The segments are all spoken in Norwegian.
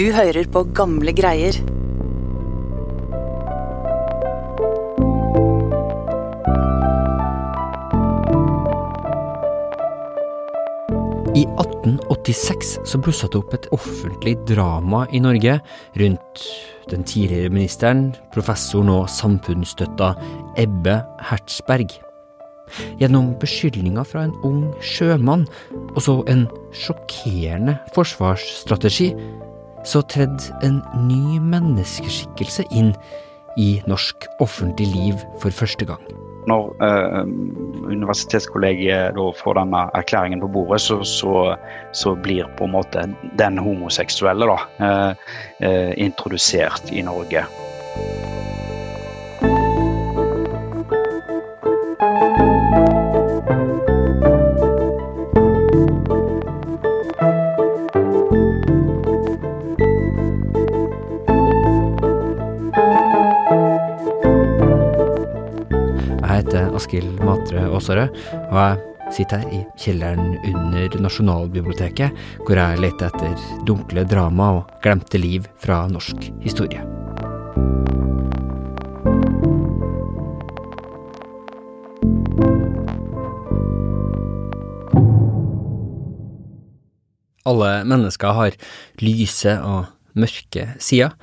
Du hører på gamle greier. I 1886 så blussa det opp et offentlig drama i Norge rundt den tidligere ministeren, professoren og samfunnsstøtta Ebbe Hertzberg. Gjennom beskyldninger fra en ung sjømann og så en sjokkerende forsvarsstrategi, så tredde en ny menneskeskikkelse inn i norsk offentlig liv for første gang. Når eh, universitetskollegiet da får denne erklæringen på bordet, så, så, så, blir på en måte den homoseksuelle da, eh, eh, introdusert i Norge. Askild Matre Aasarød, og jeg sitter her i kjelleren under Nasjonalbiblioteket, hvor jeg leter etter dunkle drama og glemte liv fra norsk historie. Alle mennesker har lyse og mørke sider,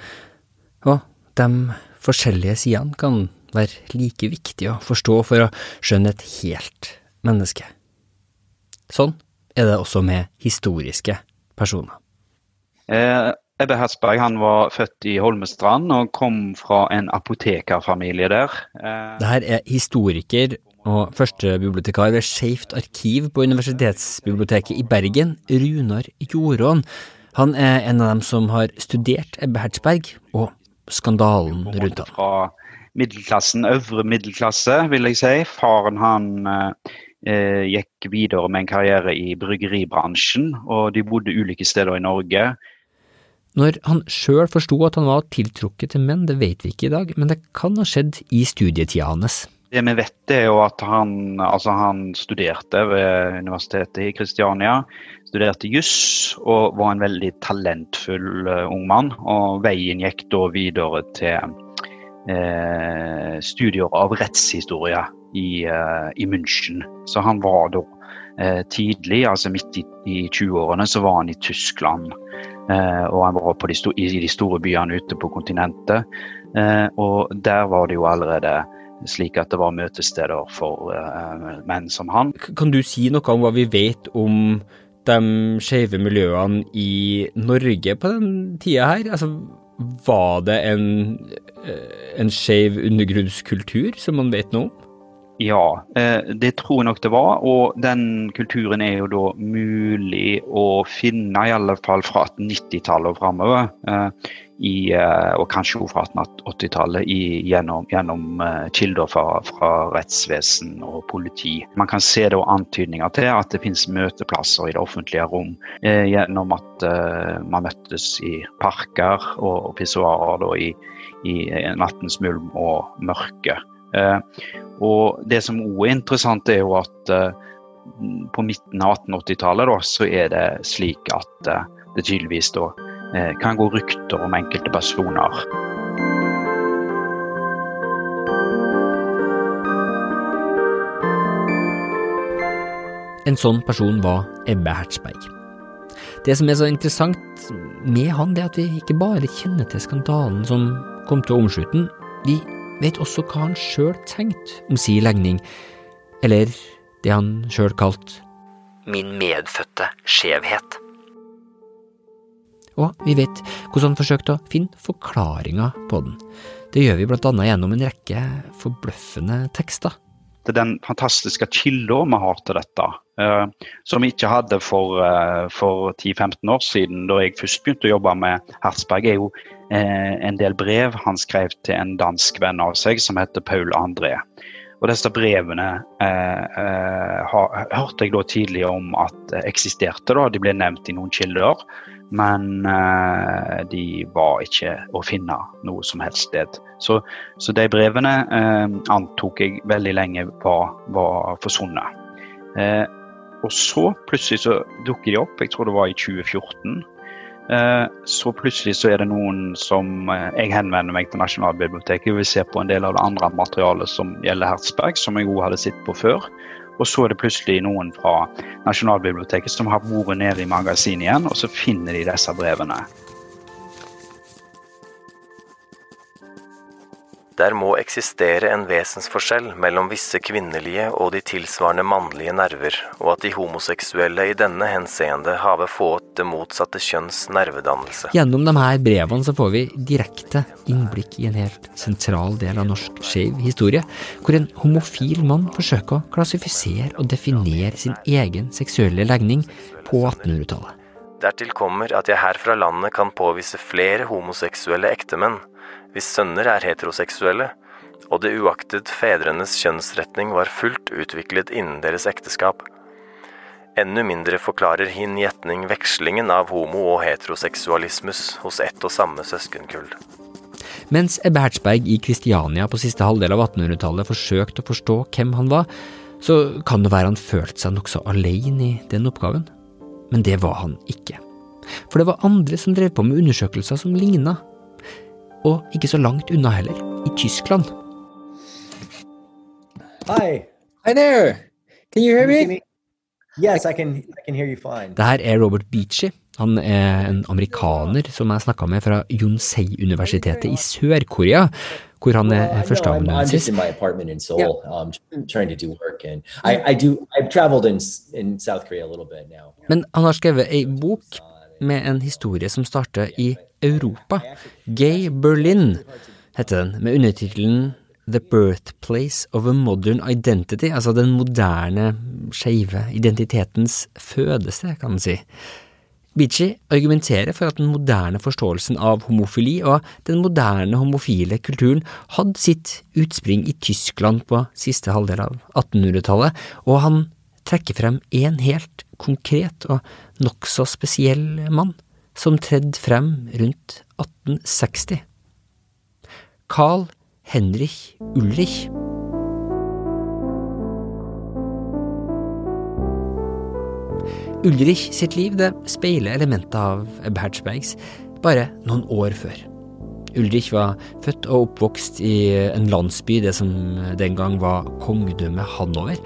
og de forskjellige sidene kan være like viktig å forstå for å skjønne et helt menneske. Sånn er det også med historiske personer. Eh, Ebbe Hersberg han var født i Holmestrand og kom fra en apotekerfamilie der. Eh, Dette er historiker og førstebibliotekar ved Skeivt arkiv på Universitetsbiblioteket i Bergen, Runar Jorån. Han er en av dem som har studert Ebbe Hertzberg og skandalen rundt ham. Fra middelklassen, øvre middelklasse, vil jeg si. Faren han eh, gikk videre med en karriere i bryggeribransjen, og de bodde ulike steder i Norge. Når han sjøl forsto at han var tiltrukket til menn, det vet vi ikke i dag, men det kan ha skjedd i studietida hans. Det vi vet er jo at han, altså han studerte ved Universitetet i Kristiania. Studerte juss og var en veldig talentfull uh, ung mann. Og veien gikk da videre til eh, studier av rettshistorie i, eh, i, München. Så han var da eh, tidlig, altså midt i, i 20-årene, så var han i Tyskland. Eh, og han var de i de store byene ute på kontinentet. Eh, og der var det jo allerede slik at det var møtesteder for uh, menn som han. Kan du si noe om hva vi vet om de skeive miljøene i Norge på den tida her? Altså, var det en, eh, en skeiv undergrunnskultur som man vet noe om? Ja, eh, det tror jeg nok det var. Og den kulturen er jo da mulig å finne, i alle fall fra 1890-tallet og framover. Eh, og kanskje også fra 1880-tallet gjennom, gjennom kilder fra, fra, rettsvesen og politi. Man kan se da antydninger til at det finnes møteplasser i det offentlige rom gjennom at man møttes i parker og, pissoarer i, i nattens mulm og mørke. Eh, og Det som òg er interessant, er jo at eh, på midten av 1880-tallet så er det slik at eh, det tydeligvis da kan gå rykter om enkelte personer. En sånn person var Ebbe Hertzberg. Det som er så interessant med han, det er at vi ikke bare kjenner til skandalen som kom til å omslutte den, vi vet også hva han sjøl tenkte om si legning, eller det han sjøl kalte min medfødte skjevhet. Og vi vet hvordan han forsøkte å finne forklaringer på den. Det gjør vi blant annet gjennom en rekke forbløffende tekster. Er den fantastiske kilda vi har til dette, uh, som vi ikke hadde for, uh, for 10-15 år siden, da jeg først begynte å jobbe med Herzberg, er jo uh, en del brev han skrev til en dansk venn av seg som heter Paul André. Og disse brevene hørte jeg da tidlig om at eksisterte. da, De ble nevnt i noen kilder. Men eh, de var ikke å finne noe som helst sted. Så, så de brevene eh, antok jeg veldig lenge var, var forsvunnet. Eh, og så plutselig så dukker de opp, jeg tror det var i 2014. Eh, så plutselig så er det noen som eh, Jeg henvender meg til Nasjonalbiblioteket og vil se på en del av det andre materialet som gjelder Hertzberg, som jeg òg hadde sett på før. Og så er det plutselig noen fra Nasjonalbiblioteket som har vært nede i magasinet igjen, og så finner de disse brevene. Der må eksistere en vesensforskjell mellom visse kvinnelige og de tilsvarende mannlige nerver, og at de homoseksuelle i denne henseende have fått det motsatte kjønns nervedannelse. Gjennom de her brevene så får vi direkte innblikk i en helt sentral del av norsk skeiv historie, hvor en homofil mann forsøker å klassifisere og definere sin egen seksuelle legning på 1800-tallet. Dertil kommer at jeg her fra landet kan påvise flere homoseksuelle ektemenn, hvis sønner er heteroseksuelle, og det uaktet fedrenes kjønnsretning var fullt utviklet innen deres ekteskap. Enda mindre forklarer hin gjetning vekslingen av homo- og heteroseksualismus hos ett og samme søskenkull. Mens Ebbe Hertzberg i Kristiania på siste halvdel av 1800-tallet forsøkte å forstå hvem han var, så kan det være han følte seg nokså alene i den oppgaven. Men det var han ikke. For det var andre som drev på med undersøkelser som ligna og ikke så langt unna heller, i Tyskland. Hi. Hi there. Can you hear me? Yes, I can. I can hear you fine. Det her er Robert Beachy. Han er en amerikaner som jeg snakka med fra Yonsei-universitetet i Sør-Korea, hvor han er Well, førsteamanuensis. in Seoul, um, trying to do work, and I, I do. I've traveled in in South Korea a little. Men han har skrevet ei bok med en historie som starter i Europa. Gay Berlin heter den, med undertittelen The Birthplace of a Modern Identity, altså den moderne, skeive identitetens fødested, kan man si. Bichi argumenterer for at den moderne forståelsen av homofili og den moderne homofile kulturen hadde sitt utspring i Tyskland på siste halvdel av 1800-tallet, og han trekker frem en helt konkret og nokså spesiell mann som tredde frem rundt 1860. Carl Henrich Ulrich. Ulrich sitt liv det speiler elementer av Bertsbergs bare noen år før. Ulrich var født og oppvokst i en landsby, det som den gang var kongedømmet Hanover.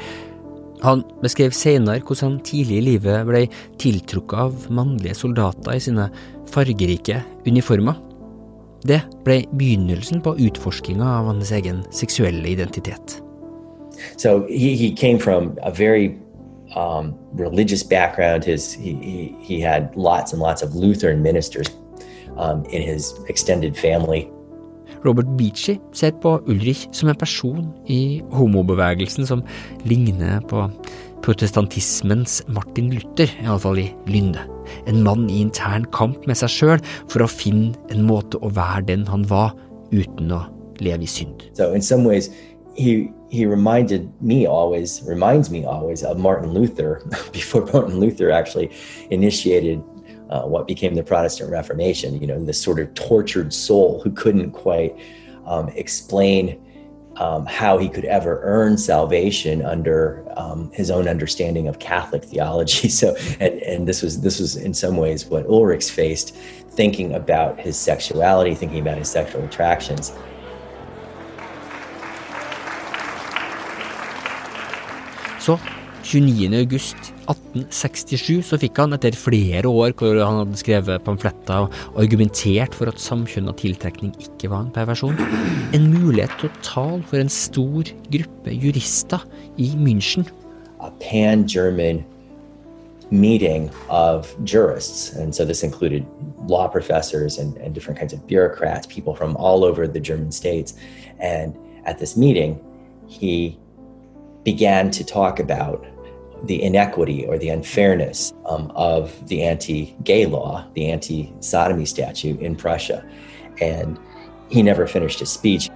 Han beskrev senere hvordan han tidlig i livet ble tiltrukket av mannlige soldater i sine fargerike uniformer. Det ble begynnelsen på utforskinga av hans egen seksuelle identitet. So he, he came from a very um, religious background. His he, he he had lots and lots of Lutheran ministers um, in his extended family. Robert Beachy ser på Ulrich som en person i homobevegelsen som ligner på protestantismens Martin Luther, iallfall i Lynde. En mann i intern kamp med seg sjøl for å finne en måte å være den han var, uten å leve i synd. So in some ways, he he reminded me always reminds me always of Martin Luther before Martin Luther actually initiated uh, what became the Protestant Reformation. You know, this sort of tortured soul who couldn't quite um, explain um, how he could ever earn salvation under um, his own understanding of Catholic theology. So, and, and this was this was in some ways what Ulrichs faced, thinking about his sexuality, thinking about his sexual attractions. Så 29. august 1867 så fikk han, etter flere år hvor han hadde skrevet pamfletter og argumentert for at samkjønna tiltrekning ikke var en perversjon, en mulighet tale for en stor gruppe jurister i München. a pan German meeting of jurists. And so this included law professors and, and different kinds of bureaucrats, people from all over the German states. And at this meeting, he began to talk about the inequity or the unfairness um, of the anti gay law, the anti sodomy statute in Prussia. And he never finished his speech.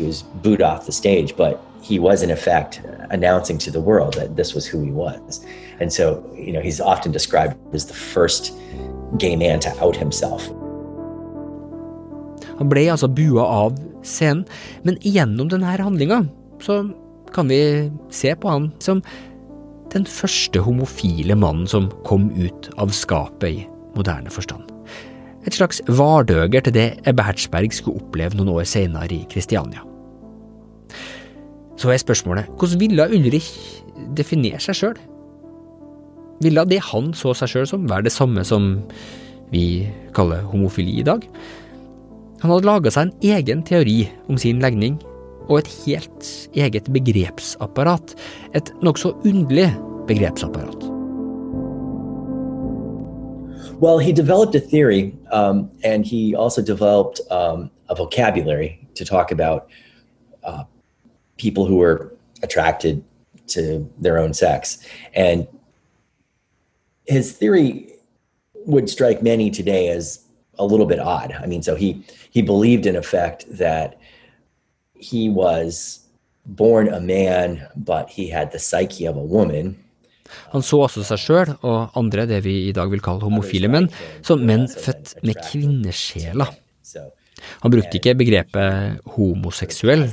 he was booed off the stage, but he was in effect announcing to the world that this was who he was. And so, you know, he's often described as the first gay man to out himself. Han ble altså bua av scenen, men gjennom denne handlinga så kan vi se på han som den første homofile mannen som kom ut av skapet i moderne forstand. Et slags vardøger til det Ebbe Hertzberg skulle oppleve noen år senere i Kristiania. Så er spørsmålet hvordan ville Ulrich definere seg sjøl? Ville det han så seg sjøl som, være det samme som vi kaller homofili i dag? Han hadde laga seg en egen teori om sin legning, og et helt eget begrepsapparat. Et nokså underlig begrepsapparat. Well, he developed a theory, um, and he also developed um, a vocabulary to talk about uh, people who were attracted to their own sex. And his theory would strike many today as a little bit odd. I mean, so he he believed in effect that he was born a man, but he had the psyche of a woman. Han så også seg sjøl og andre, det vi i dag vil kalle homofile menn, som menn født med kvinnesjela. Han brukte ikke begrepet homoseksuell,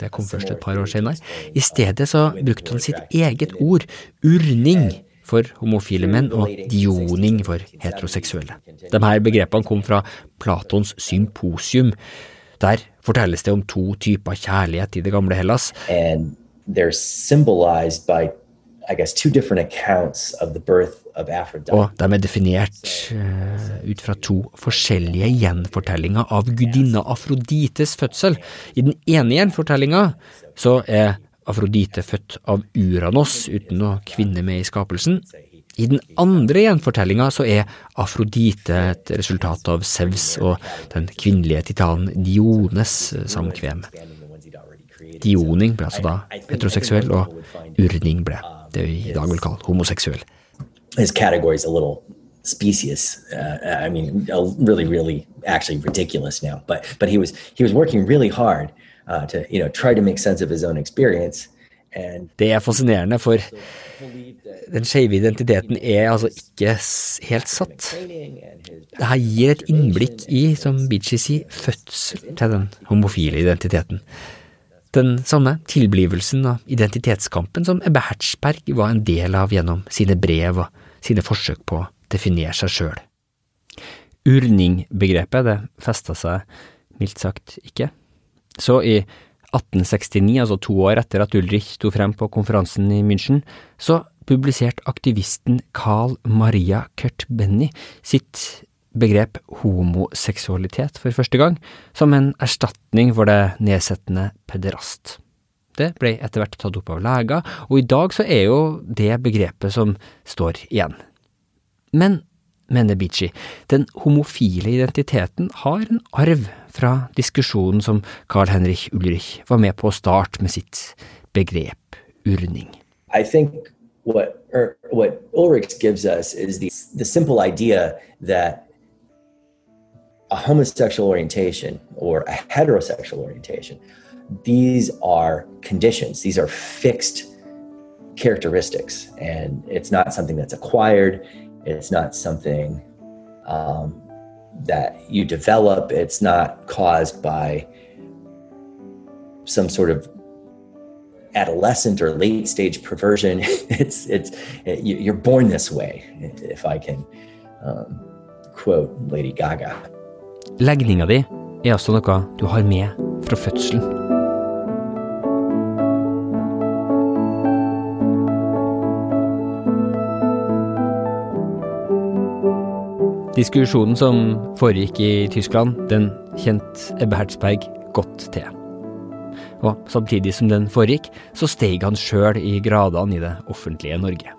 det kom først et par år senere. I stedet så brukte han sitt eget ord, urning, for homofile menn og dioning for heteroseksuelle. De her begrepene kom fra Platons symposium. Der fortelles det om to typer kjærlighet i det gamle Hellas. By guess. Og de er definert uh, ut fra to forskjellige gjenfortellinger av gudinna Afrodites fødsel. I den ene gjenfortellinga så er Afrodite født av Uranos uten noe kvinne med i skapelsen. I den andre gjenfortellinga så er Afrodite et resultat av Sevs og den kvinnelige titanen Diones samkvem. Dioning ble altså da heteroseksuell, og urning ble det vi i dag vil kalle homoseksuell. His category is a little specious. Uh, I mean, really, really, actually ridiculous now. But but he was he was working really hard uh, to you know try to make sense of his own experience. Det er fascinerende, for den skeive identiteten er altså ikke helt satt. Det her gir et innblikk i, som Beachy sier, fødsel til den homofile identiteten. Den samme tilblivelsen av identitetskampen som Ebbe Hertzberg var en del av gjennom sine brev og sine forsøk på å definere seg sjøl. Urning-begrepet, det festa seg mildt sagt ikke. Så i 1869, altså to år etter at Ulrich sto frem på konferansen i München, så publiserte aktivisten Carl Maria Kurt Benny sitt begrep homoseksualitet for første gang, som en erstatning for det nedsettende pederast. Det ble etter hvert tatt opp av leger, og i dag så er jo det begrepet som står igjen. Men mener Bichi, Den homofile identiteten har en arv fra diskusjonen som Carl Henrich Ulrich var med på å starte med sitt begrep urning. I think what, er, Ulrich gives us is the, the simple idea that a homosexual orientation or a heterosexual orientation, these are conditions, these are fixed characteristics, and it's not something that's acquired, it's not something um, that you develop. It's not caused by some sort of adolescent or late stage perversion. it's it's it, you're born this way. If I can um, quote Lady Gaga. Legninga di er altså noe du har med fra fødselen. Diskusjonen som foregikk i Tyskland, den kjente Ebbe Hertzberg godt til. Og samtidig som den foregikk, så steg han sjøl i gradene i det offentlige Norge.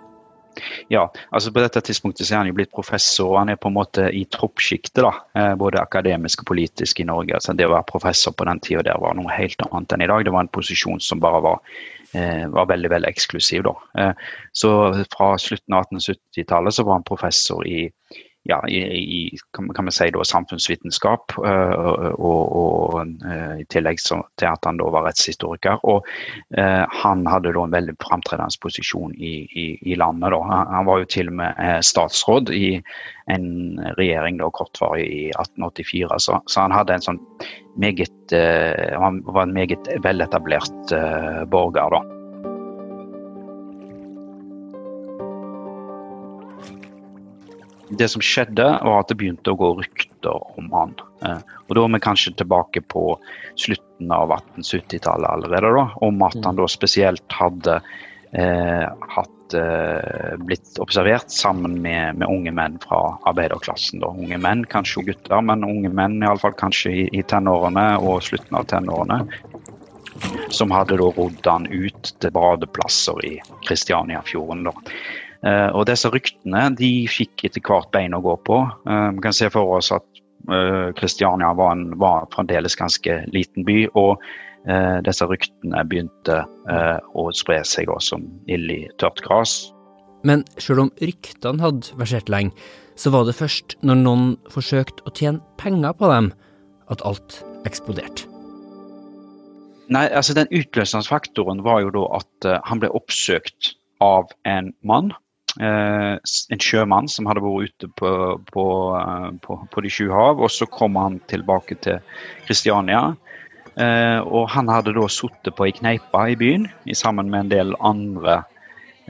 Ja, altså på dette tidspunktet så er han jo blitt professor, og han er på en måte i troppsjiktet, da, eh, både akademisk og politisk i Norge. Altså Det å være professor på den tida der var noe helt annet enn i dag. Det var en posisjon som bare var, eh, var veldig veldig eksklusiv. da. Eh, så fra slutten av 1870-tallet så var han professor i ja, i, i kan, vi si da, samfunnsvitenskap, uh, og, og uh, i tillegg til at han da var rettshistoriker. Og uh, han hadde da en veldig framtredende posisjon i, i, landet. da. Han, var jo til og med statsråd i en regjering da kortvarig i 1884, så, så han hadde en sånn meget Han var en meget veletablert borger, da. Det som skjedde, var at det begynte å gå rykter om han. Eh, og Da er vi kanskje tilbake på slutten av 1870-tallet allerede, da, om at han da spesielt hadde eh, hatt, eh, blitt observert sammen med, med, unge menn fra arbeiderklassen. Da. Unge menn, kanskje gutter, men unge menn iallfall kanskje i, i tenårene og slutten av tenårene. Som hadde da rodd han ut til badeplasser i Kristianiafjorden. da. Uh, og disse ryktene de fikk etter hvert bein å gå på. Uh, vi kan se for oss at Kristiania uh, var, var, fremdeles ganske liten by. Og disse ryktene begynte å spre seg som ild i tørt gras. Men selv om ryktene hadde versert lenge, så var det først når noen forsøkte å tjene penger på dem, at alt eksploderte. Nei, altså Den utløsende faktoren var jo da at han ble oppsøkt av en mann Eh, en sjømann som hadde vært ute på, på, eh, på, på de sju hav. Og så kom han tilbake til Kristiania. Eh, og han hadde da sittet på ei kneipe i byen sammen med en del andre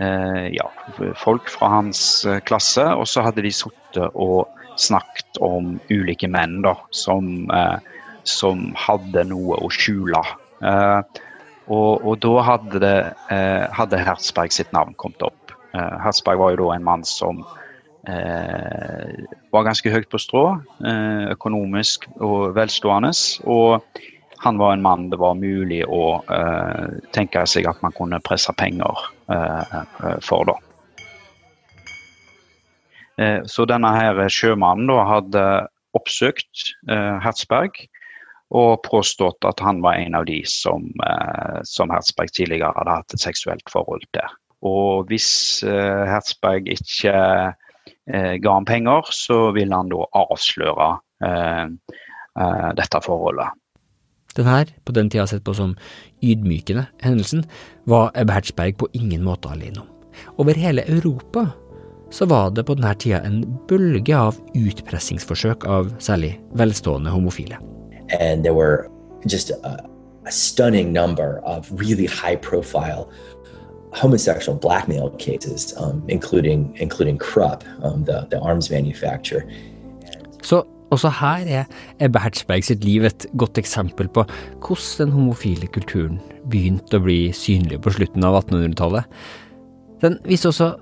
ja, folk fra hans klasse. Og så hadde de sittet og snakket om ulike menn da, som, som hadde noe å skjule. Og, og, da hadde, det, hadde Herzberg sitt navn kommet opp. Eh, Herzberg var jo da en mann som eh, var ganske høyt på strå, eh, økonomisk og velstående. Og han var en mann det var mulig å tenke seg at man kunne presse penger for, da. Så denne her sjømannen da hadde oppsøkt Herzberg og påstått at han var en av de som, som Herzberg tidligere hadde hatt et seksuelt forhold til. Og hvis eh, Hertzberg ikke eh, ga ham penger, så vil han da avsløre eh, dette forholdet. Den her, på den tida sett på som ydmykende hendelsen, var Ebbe Hertzberg på ingen måte alene om. Over hele Europa så var det på denne tida en bølge av utpressingsforsøk av særlig velstående homofile. And there were just a, a stunning number of really high profile homosexual blackmail cases, um, including, including Krupp, um, the, the arms manufacturer. Så også her er Ebbe Hertzberg sitt liv et godt eksempel på hvordan den homofile kulturen begynte å bli synlig på slutten av 1800-tallet. Den viser også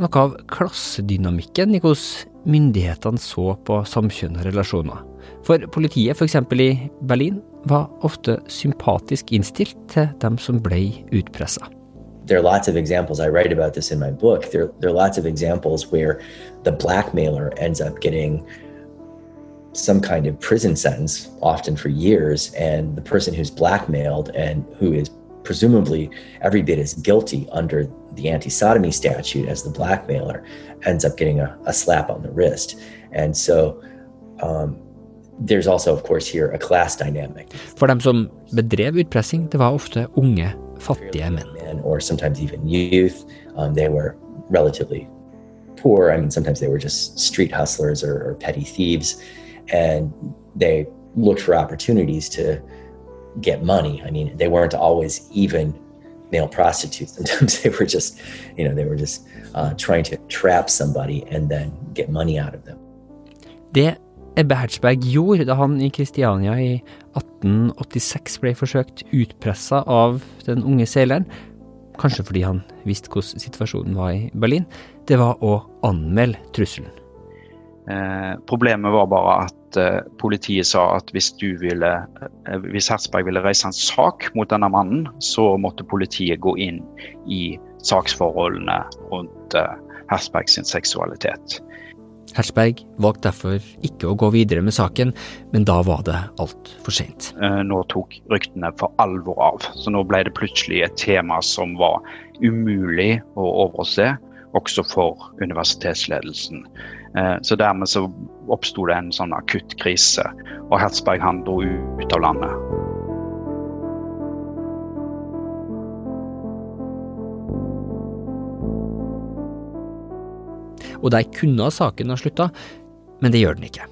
noe av klassedynamikken i hvordan myndighetene så på samkjønna relasjoner. For politiet, f.eks. i Berlin, var ofte sympatisk innstilt til dem som ble utpressa. There are lots of examples. I write about this in my book. There, there are lots of examples where the blackmailer ends up getting some kind of prison sentence, often for years, and the person who's blackmailed and who is presumably every bit as guilty under the anti sodomy statute as the blackmailer ends up getting a, a slap on the wrist. And so um, there's also, of course, here a class dynamic. For dem som bedrev utpressing, det var ofte unge fattige menn. Or sometimes even youth. Um, they were relatively poor. I mean, sometimes they were just street hustlers or, or petty thieves, and they looked for opportunities to get money. I mean, they weren't always even male prostitutes. Sometimes they were just, you know, they were just uh, trying to trap somebody and then get money out of them. Det Ebbe Hertzberg gjorde da han i Kristiania i 1886 ble forsøkt utpressa av den unge seileren, kanskje fordi han visste hvordan situasjonen var i Berlin, det var å anmelde trusselen. Eh, problemet var bare at eh, politiet sa at hvis, ville, eh, hvis Hertzberg ville reise en sak mot denne mannen, så måtte politiet gå inn i saksforholdene rundt eh, Hertzberg seksualitet. Hersberg valgte derfor ikke å gå videre med saken, men da var det altfor sent. Eh, nå tok ryktene for alvor av, så nå ble det plutselig et tema som var umulig å overse, også for universitetsledelsen. Eh, så dermed så oppsto det en sånn akutt krise, og Herzberg han dro ut av landet. Og der kunne saken ha slutta, men det gjør den ikke.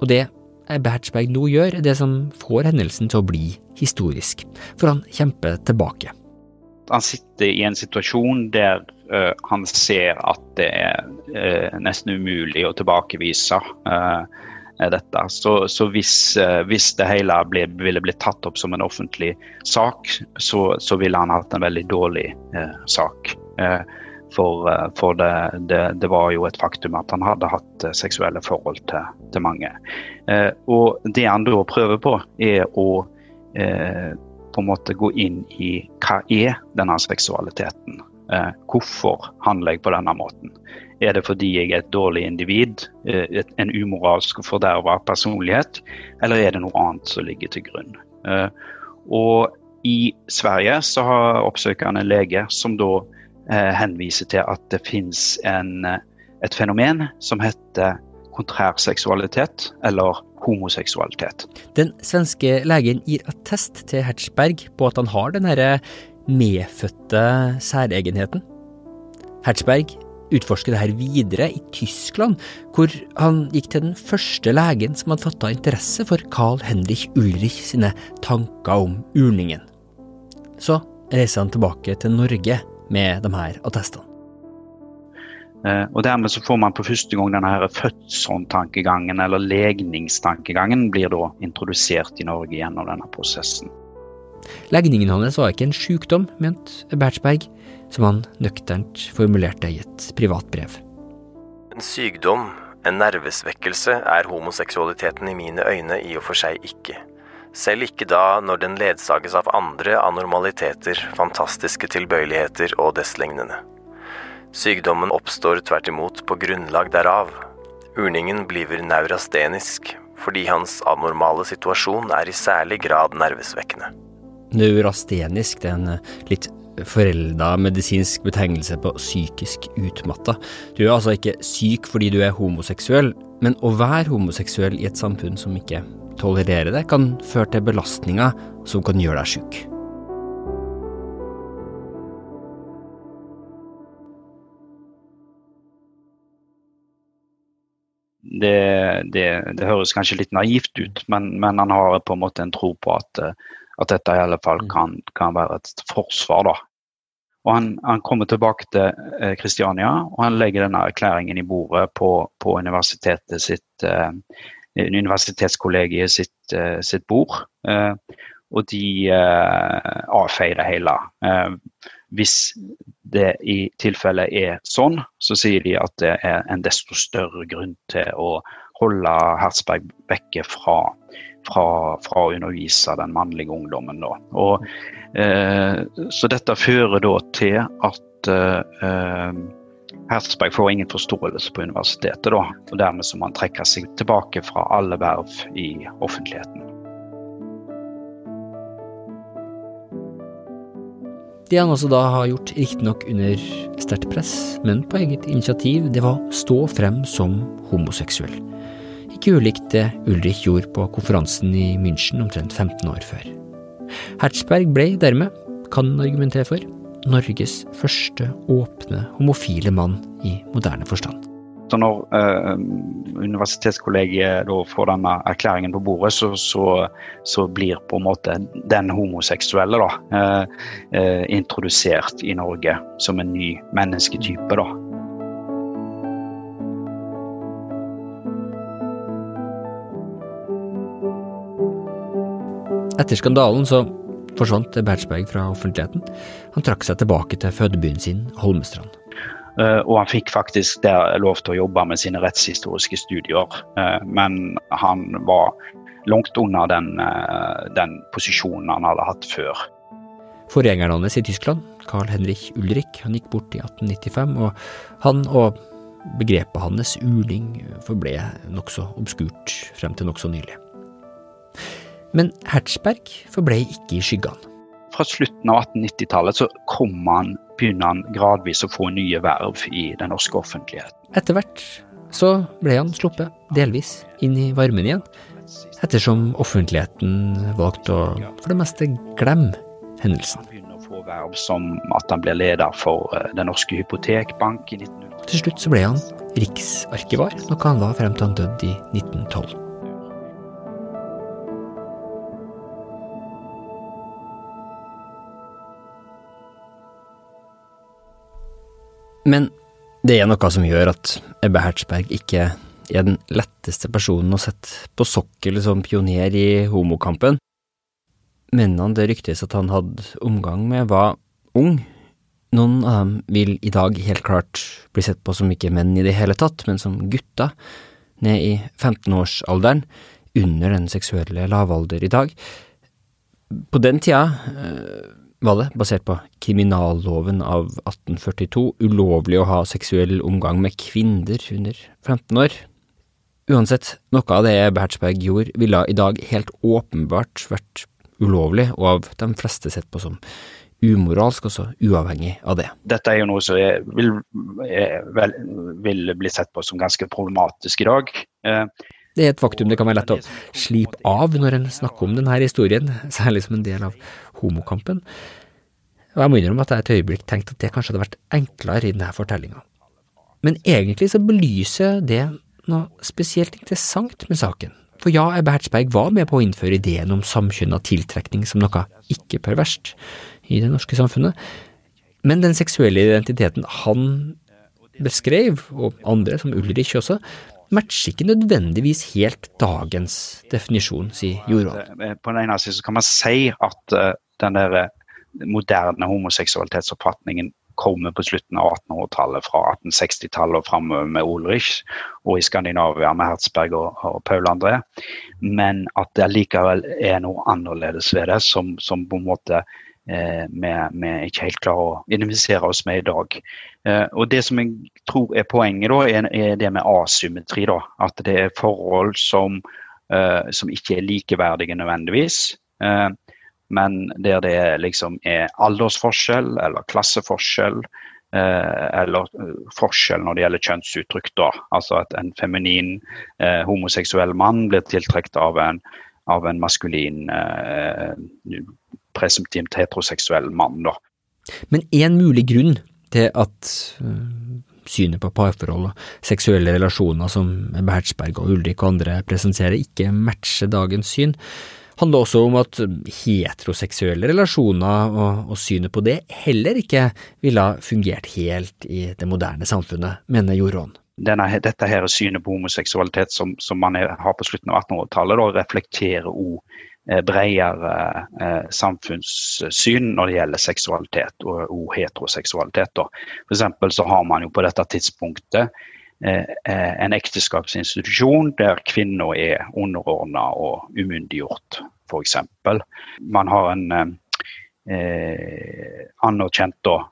Og det Hertzberg nå gjør, er det som får hendelsen til å bli historisk, for han kjemper tilbake. Han sitter i en situasjon der uh, han ser at det er uh, nesten umulig å tilbakevise uh, dette. Så, så hvis, hvis, det hele ble, ville blitt tatt opp som en offentlig sak, så, så ville han hatt en veldig dårlig sak. For, for det, det, det, var jo et faktum at han hadde hatt seksuelle forhold til, til mange. og det han da prøver på, er å på en måte gå inn i hva er denne seksualiteten. Eh, hvorfor handler jeg på denne måten? Er det fordi jeg er et dårlig individ, eh, et, en umoralsk og forderva personlighet, eller er det noe annet som ligger til grunn? Eh, og i Sverige så har oppsøkende lege som da eh, henviser til at det finnes eh, et fenomen som heter kontrær seksualitet, eller homoseksualitet. Den svenske legen gir attest til Hertzberg på at han har den herre medfødte særegenheten. Hertzberg utforsker det her videre i Tyskland, hvor han gikk til den første legen som hadde fatta interesse for Carl Henrich Ulrich sine tanker om urningen. Så reiser han tilbake til Norge med de her attestene. Eh, og Dermed så får man på første gang denne her fødselstankegangen, eller legningstankegangen, blir da introdusert i Norge gjennom denne prosessen. Legningen hans var ikke en sykdom, mente Bertsberg, som han nøkternt formulerte i et privat brev. En sykdom, en nervesvekkelse, er homoseksualiteten i mine øyne i og for seg ikke. Selv ikke da når den ledsages av andre anormaliteter, fantastiske tilbøyeligheter og desslignende. Sykdommen oppstår tvert imot på grunnlag derav. Urningen blir neurastenisk fordi hans abnormale situasjon er i særlig grad nervesvekkende. Neurastenisk det er en eh, litt forelda medisinsk betegnelse på psykisk utmatta. Du er altså ikke syk fordi du er homoseksuell, men å være homoseksuell i et samfunn som ikke tolererer det, kan føre til belastninger som kan gjøre deg sjuk. det, det, det, høres kanskje litt naivt ut, men, men, han har på en måte en tro på at, at dette i alle fall mm. kan, kan være et forsvar. da. Og han, han, kommer tilbake til Kristiania og han legger denne erklæringen i bordet på, på universitetet sitt, uh, universitetskollegiet sitt, uh, sitt bord. Uh, og de avfeier det hele. hvis det i tilfelle er sånn, så sier de at det er en desto større grunn til å holde Hertzberg vekke fra, fra, fra å undervise den mannlige ungdommen. Da. Og, eh, så dette fører da til at eh, Hertzberg får ingen forståelse på universitetet, da, og dermed så må han trekke seg tilbake fra alle verv i offentligheten. Det han også da har gjort, riktignok under sterkt press, men på eget initiativ, det var stå frem som homoseksuell. Ikke ulikt det Ulrich gjorde på konferansen i München omtrent 15 år før. Hertzberg ble dermed, kan argumentere for, Norges første åpne homofile mann i moderne forstand. Så når eh, universitetskollegiet får denne erklæringen på bordet, så, så, så, blir på en måte den homoseksuelle da, eh, eh, introdusert i Norge som en ny mennesketype. da. Etter skandalen så forsvant Bertsberg fra offentligheten. Han trakk seg tilbake til fødebyen sin, Holmestrand. Eh, og han fikk faktisk der lov til å jobbe med sine rettshistoriske studier. Eh, men han var langt unna den, eh, den posisjonen han hadde hatt før. Forgjengeren hans i Tyskland, Carl Henrich Ulrik, han gikk bort i 1895, og han og begrepet hans urning forble nokså obskurt frem til nokså nylig. Men Hertzberg forble ikke i skyggene. Fra slutten av 1890-tallet så kom han begynner han gradvis å få nye verv i den norske offentlighet. Etter hvert så ble han sluppet delvis inn i varmen igjen, ettersom offentligheten valgte å for det meste glemme hendelsen. Han begynner å få verv som at han blir leder for eh, Den norske hypotekbank i 1900. Til slutt så ble han riksarkivar, noe han var frem til han døde i 1912. Men det er noe som gjør at Ebbe Hertzberg ikke er den letteste personen å sette på sokkel som pioner i homokampen. Mennene det ryktes at han hadde omgang med, var ung. Noen av dem vil i dag helt klart bli sett på som ikke menn i det hele tatt, men som gutter, ned i 15-årsalderen, under den seksuelle lavalder i dag. På den tida øh, var det, basert på kriminalloven av 1842, ulovlig å ha seksuell omgang med kvinner under 15 år. Uansett, noe av det Bertsberg gjorde, ville i dag helt åpenbart vært ulovlig, og av de fleste sett på som umoralsk, også uavhengig av det. Dette er jo noe som vil, vil, bli sett på som ganske problematisk i dag. Eh, det er et faktum det kan være lett å slipe av når en snakker om denne historien, særlig som en del av homokampen. Og jeg må innrømme at jeg et øyeblikk tenkte at det kanskje hadde vært enklere i denne fortellinga. Men egentlig så belyser det noe spesielt interessant med saken. For ja, Ebbe Hertzberg var med på å innføre ideen om samkjønna tiltrekning som noe ikke perverst i det norske samfunnet, men den seksuelle identiteten han beskrev, og andre, som Ulrich også, matcher ikke nødvendigvis helt dagens definisjon, sier Jordvold. Eh, på den ene siden kan man si at uh, den der eh, moderne homoseksualitetsoppfatningen kommer på slutten av 1800-tallet, fra 1860-tallet og framover med Ulrich, og i Skandinavia med Hertzberg og, og Paul André. Men at det likevel er noe annerledes ved det, som, som på en måte eh, vi, ikke helt klarer å identifisere oss med i dag. Eh, og Det som jeg tror er poenget, da, er, er det med asymmetri. Da. At det er forhold som, eh, som ikke er likeverdige nødvendigvis. Eh, men der det liksom er aldersforskjell eller klasseforskjell. Eh, eller eh, forskjell når det gjelder kjønnsuttrykk. da. Altså at en feminin eh, homoseksuell mann blir tiltrukket av, av, en maskulin eh, presumptivt heteroseksuell mann. da. Men én mulig grunn til at uh, synet på parforhold og seksuelle relasjoner som Hertzberg og Ulrik og andre presenterer, ikke matcher dagens syn, handler også om at heteroseksuelle relasjoner og, og, synet på det heller ikke ville fungert helt i det moderne samfunnet, mener Jorån. Denne, dette her synet på homoseksualitet som, som man har på slutten av 1800-tallet, reflekterer eh, bredere eh, samfunnssyn når det gjelder seksualitet og, og heteroseksualitet. For så har man jo på dette tidspunktet Eh, eh, en ekteskapsinstitusjon der kvinner er underordna og umyndiggjort, f.eks. Man har en eh, anerkjent eh,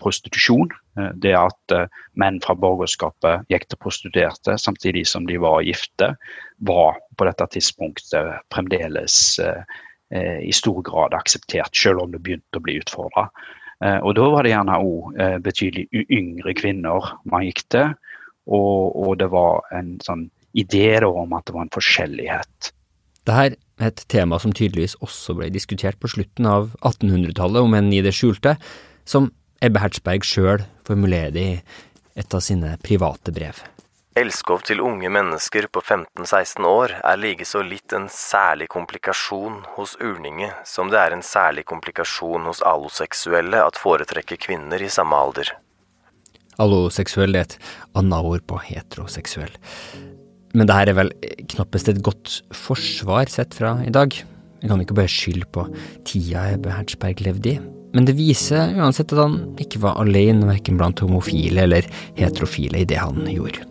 prostitusjon. Eh, det at eh, menn fra borgerskapet gikk til prostituerte samtidig som de var gifte, var på dette tidspunktet fremdeles i stor grad akseptert, selv om det begynte å bli utfordra. Og da var det gjerne òg betydelig yngre kvinner man gikk til. Og, og det var en sånn idé om at det var en forskjellighet. Dette er et tema som tydeligvis også ble diskutert på slutten av 1800-tallet, om enn i det skjulte, som Ebbe Hertzberg sjøl formulerer det i et av sine private brev. Elskov til unge mennesker på 15-16 år er likeså litt en særlig komplikasjon hos urninge som det er en særlig komplikasjon hos alloseksuelle at foretrekker kvinner i samme alder. Alloseksuell er et annet ord på heteroseksuell. Men det her er vel knappest et godt forsvar sett fra i dag. Vi kan ikke bare skylde på tida Ebbe Hertzberg levde i. Men det viser uansett at han ikke var alene, verken blant homofile eller heterofile i det han gjorde.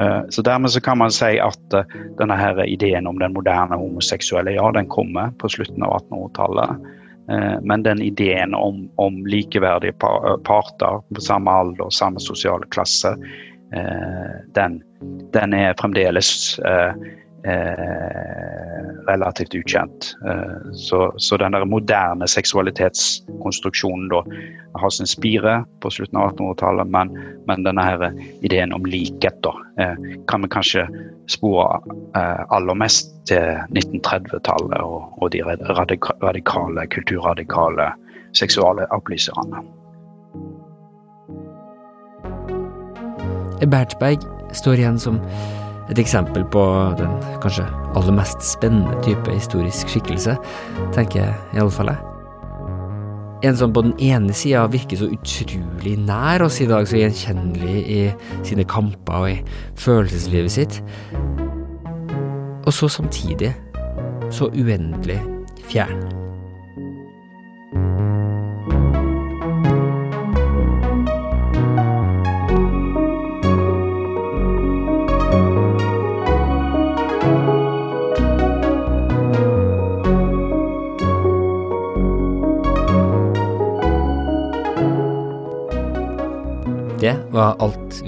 Eh, så Dermed så kan man si at eh, denne her ideen om den moderne homoseksuelle, ja, den kommer på slutten av 1800-tallet. Eh, men den ideen om, om likeverdige parter på samme alder, samme sosiale klasse, den, den er fremdeles relativt ukjent. Så, så den der moderne seksualitetskonstruksjonen da har sin spire på slutten av 1800-tallet, men, men, denne her ideen om likhet da, kan vi kanskje spore aller mest til 1930-tallet og, og, de radikale, kulturradikale seksualopplyserne. Bertsberg står igjen som et eksempel på den kanskje aller mest spennende type historisk skikkelse, tenker jeg iallfall jeg. En som på den ene sida virker så utrolig nær oss i dag, så gjenkjennelig i sine kamper og i følelseslivet sitt. Og så samtidig så uendelig fjern.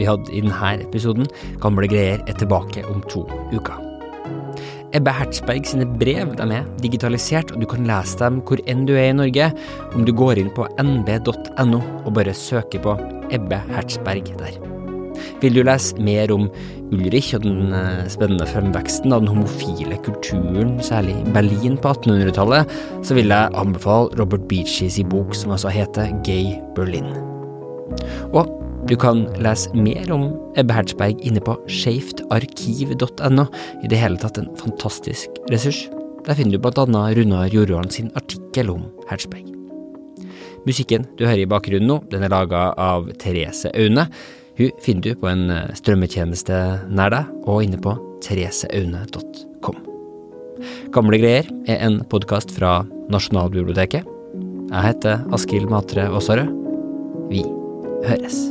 Vi hadde i denne episoden. Gamle greier er tilbake om to uker. Ebbe Hertzberg sine brev de er digitalisert, og du kan lese dem hvor enn du er i Norge, om du går inn på nb.no og bare søker på Ebbe Hertzberg der. Vil du lese mer om Ulrich og den eh, spennende fremveksten av den homofile kulturen, særlig Berlin på 1800-tallet, så vil jeg anbefale Robert Beaches i bok som altså heter Gay Berlin. Og du kan lese mer om Ebbe Hertzberg inne på skeivtarkiv.no. I det hele tatt en fantastisk ressurs. Der finner du blant annet Runar Jordan sin artikkel om Hertzberg. Musikken du hører i bakgrunnen nå, den er laga av Therese Aune. Hun finner du på en eh, strømmetjeneste nær deg, og inne på thereseaune.com. Gamle greier er en podkast fra Nasjonalbiblioteket. Jeg heter Askild Matre Aasarød. Vi høres.